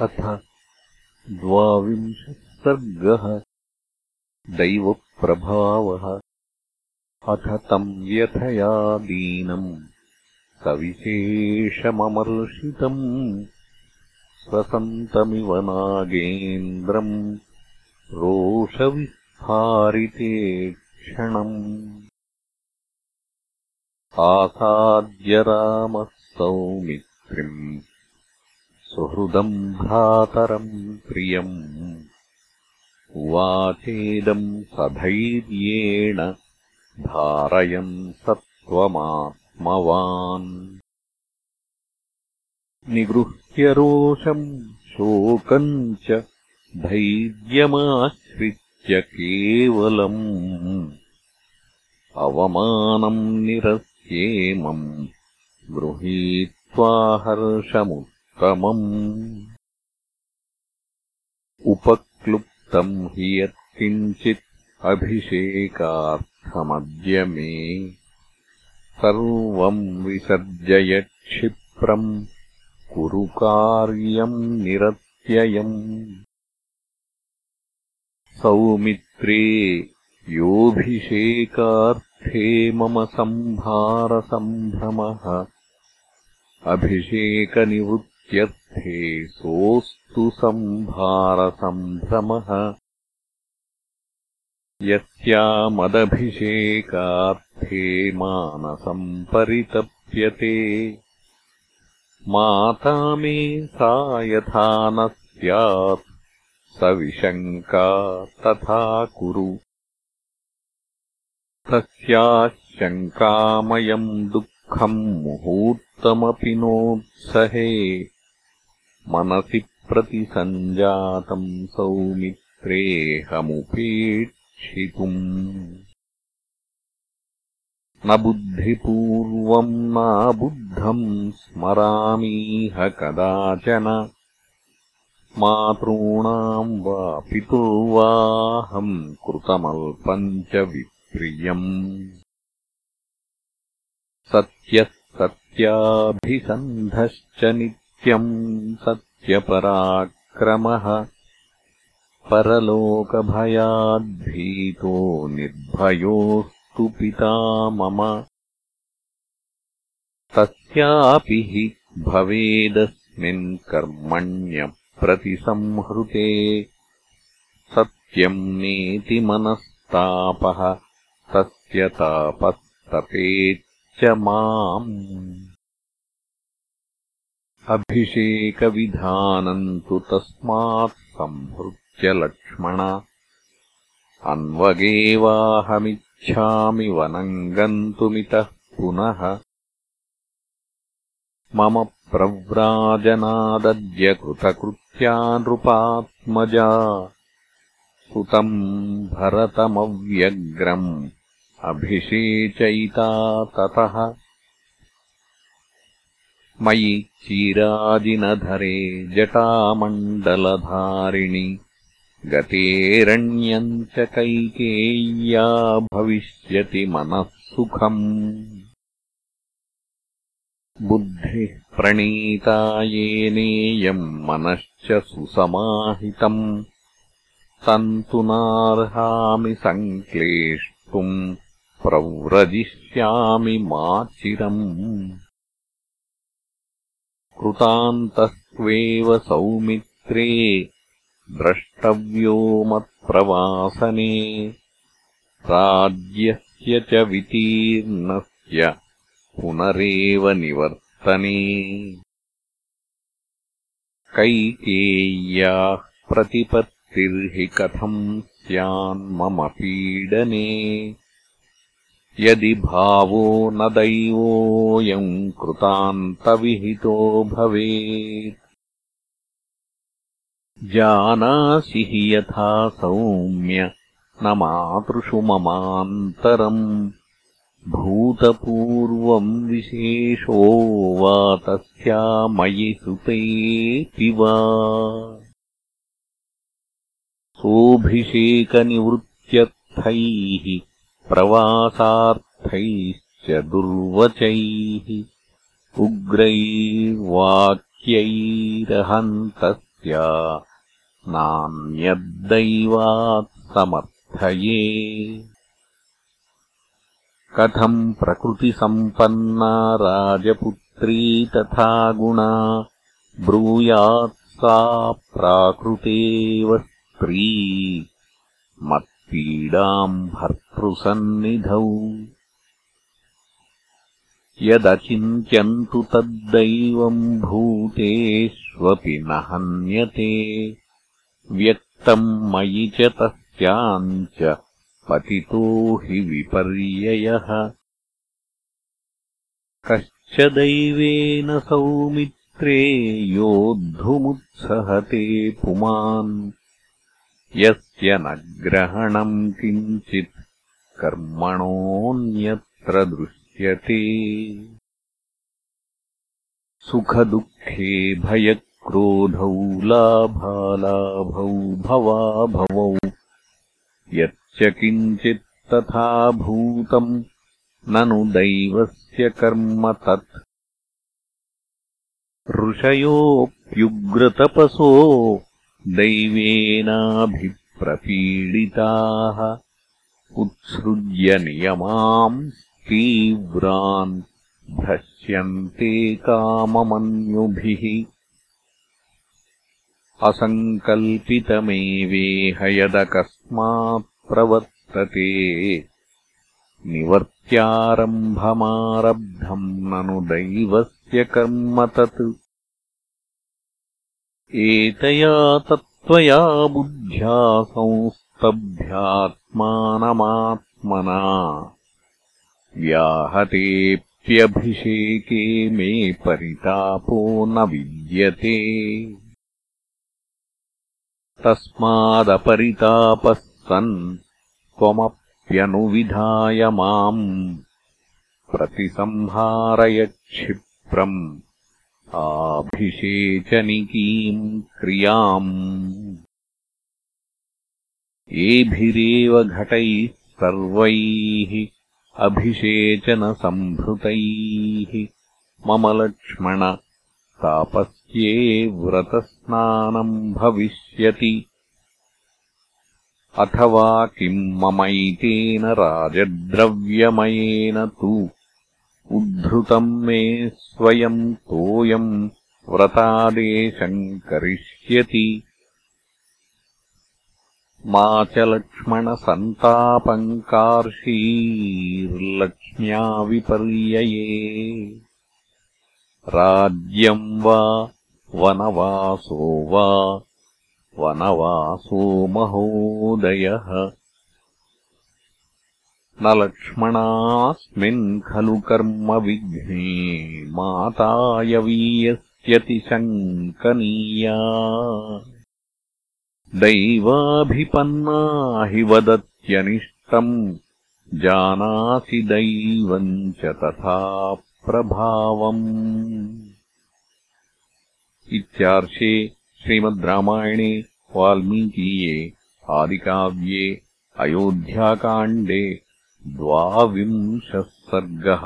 अथ द्वाविंशः सर्गः दैवप्रभावः। अथ तम् व्यथया दीनम् सविशेषममर्षितम्। स्वसन्तमिव नागेन्द्रम् रोषविस्फारिते क्षणम्। आसाद्य रामः सौमित्रिम् सुहृदम् भ्रातरम् प्रियम्। उवाचेदम् सधैर्येण धारयन् सत्त्वमात्मवान्। निगृह्य शोकम् च धैर्यमाश्रित्य केवलम्। अवमानम् निरस्येमम्। गृहीत्वा उपक्लुप्तम् हि यत्किञ्चित् अभिषेकार्थमद्य मे। सर्वम् विसर्जयक्षिप्रम् कुरु कार्यम् निरत्ययम्। सौमित्रे योऽभिषेकार्थे मम सम्भारसम्भ्रमः अभिषेकनिवृत्ति इत्यर्थे सोऽस्तु सम्भारसम्भ्रमः यस्यामदभिषेकार्थे मानसम् परितप्यते। माता मे सा यथा न स्यात् सविशङ्का तथा कुरु। तस्याः शङ्कामयम् दुःखम् मुहूर्तमपि नोत्सहे मनसि प्रतिसञ्जातम् सौमित्रेऽहमुपेक्षितुम्। न बुद्धिपूर्वम् नाबुद्धम् स्मरामीह कदाचन। मातॄणाम् वा पितुर्वाहम् कृतमल्पम् च विप्रियम्। सत्यः सत्याभिसन्धश्च सत्यपराक्रमः। परलोकभयाद्भीतो निर्भयोऽस्तु पिता मम। तस्यापि हि भवेदस्मिन् कर्मण्यप्रतिसंहृते। सत्यम् नेति मनस्तापः तस्य तापस्तपेच्च माम् अभिषेकविधानम् तु तस्मात् संहृत्य लक्ष्मण। अन्वगेवाहमिच्छामि वनम् गन्तुमितः पुनः। मम प्रव्राजनादद्य कृतकृत्या नृपात्मजा सुतम् भरतमव्यग्रम् अभिषेचयिता ततः मयि चीराजिनधरे जटामण्डलधारिणि गतेरण्यम् च कैकेय्या भविष्यति मनः सुखम्। बुद्धिः प्रणीता येनेयम् मनश्च सुसमाहितम् तन्तु नार्हामि सङ्क्लेष्टुम् प्रव्रजिष्यामि कृतान्तस्त्वेव सौमित्रे द्रष्टव्यो मत्प्रवासने राज्यस्य च वितीर्णस्य पुनरेव निवर्तने। कैकेय्याः प्रतिपत्तिर्हि कथम् स्यान्मम पीडने यदि भावो न दैवोऽयम् कृतान्तविहितो भवेत्। जानासि हि यथा सौम्य न मातृषु ममान्तरम्। भूतपूर्वम् विशेषो वा तस्या मयि सुतेऽपि वा। सोऽभिषेकनिवृत्त्यर्थैः प्रवासार्थैश्च दुर्वचैः उग्रैर्वाक्यैरहन्तः तस्या नान्यद्दैवात् समर्थये। कथम् प्रकृतिसम्पन्ना राजपुत्री तथा गुणा ब्रूयात् सा प्राकृतेव स्त्री मत्पीडाम् भर्तृसन्निधौ यदचिन्त्यन्तु तद्दैवम् भूतेष्वपि न हन्यते। व्यक्तम् मयि च तस्याम् च पतितो हि विपर्ययः। कश्च दैवेन सौमित् योद्धुमुत्सहते पुमान्। यस्य न ग्रहणम् किञ्चित् कर्मणोऽन्यत्र दृश्यते। सुखदुःखे भयक्रोधौ लाभालाभौ भवाभवौ। यच्च किञ्चित्तथा भूतम् ननु दैवस्य कर्म तत्। ऋषयोऽप्युग्रतपसो दैवेनाभिप्रपीडिताः उत्सृज्य नियमाम् तीव्रान् भ्रश्यन्ते काममन्युभिः। असङ्कल्पितमेवेह यदकस्मात् प्रवर्तते। निवर्त्यारम्भमारब्धम् ननु दैवस्य कर्म तत्। एतया तत्त्वया बुद्ध्या संस्तभ्यात्मानमात्मना। व्याहतेऽप्यभिषेके मे परितापो न विद्यते। तस्मादपरितापः सन् त्वमप्यनुविधाय माम् प्रतिसंहारयक्षिप् आभिषेचनिकीम् क्रियाम्। एभिरेव घटैः सर्वैः अभिषेचनसम्भृतैः मम लक्ष्मण तापस्ये व्रतस्नानम् भविष्यति। अथवा किम् ममैतेन राजद्रव्यमयेन तु उद्धृतम् मे स्वयम् तोयम् व्रतादेशम् करिष्यति मा च लक्ष्मणसन्तापम् कार्षीर्लक्ष्म्या विपर्यये राज्यम् वा वनवासो वा वनवासो महोदयः न लक्ष्मणास्मिन् खलु कर्मविघ्ने मातायवीयस्यतिशङ्कनीया दैवाभिपन्ना हि वदत्यनिष्टम् जानासि दैवम् च तथा प्रभावम्। इत्यार्षे श्रीमद् रामायणे वाल्मीकीये आदिकाव्ये अयोध्याकाण्डे द्वाविंशः सर्गः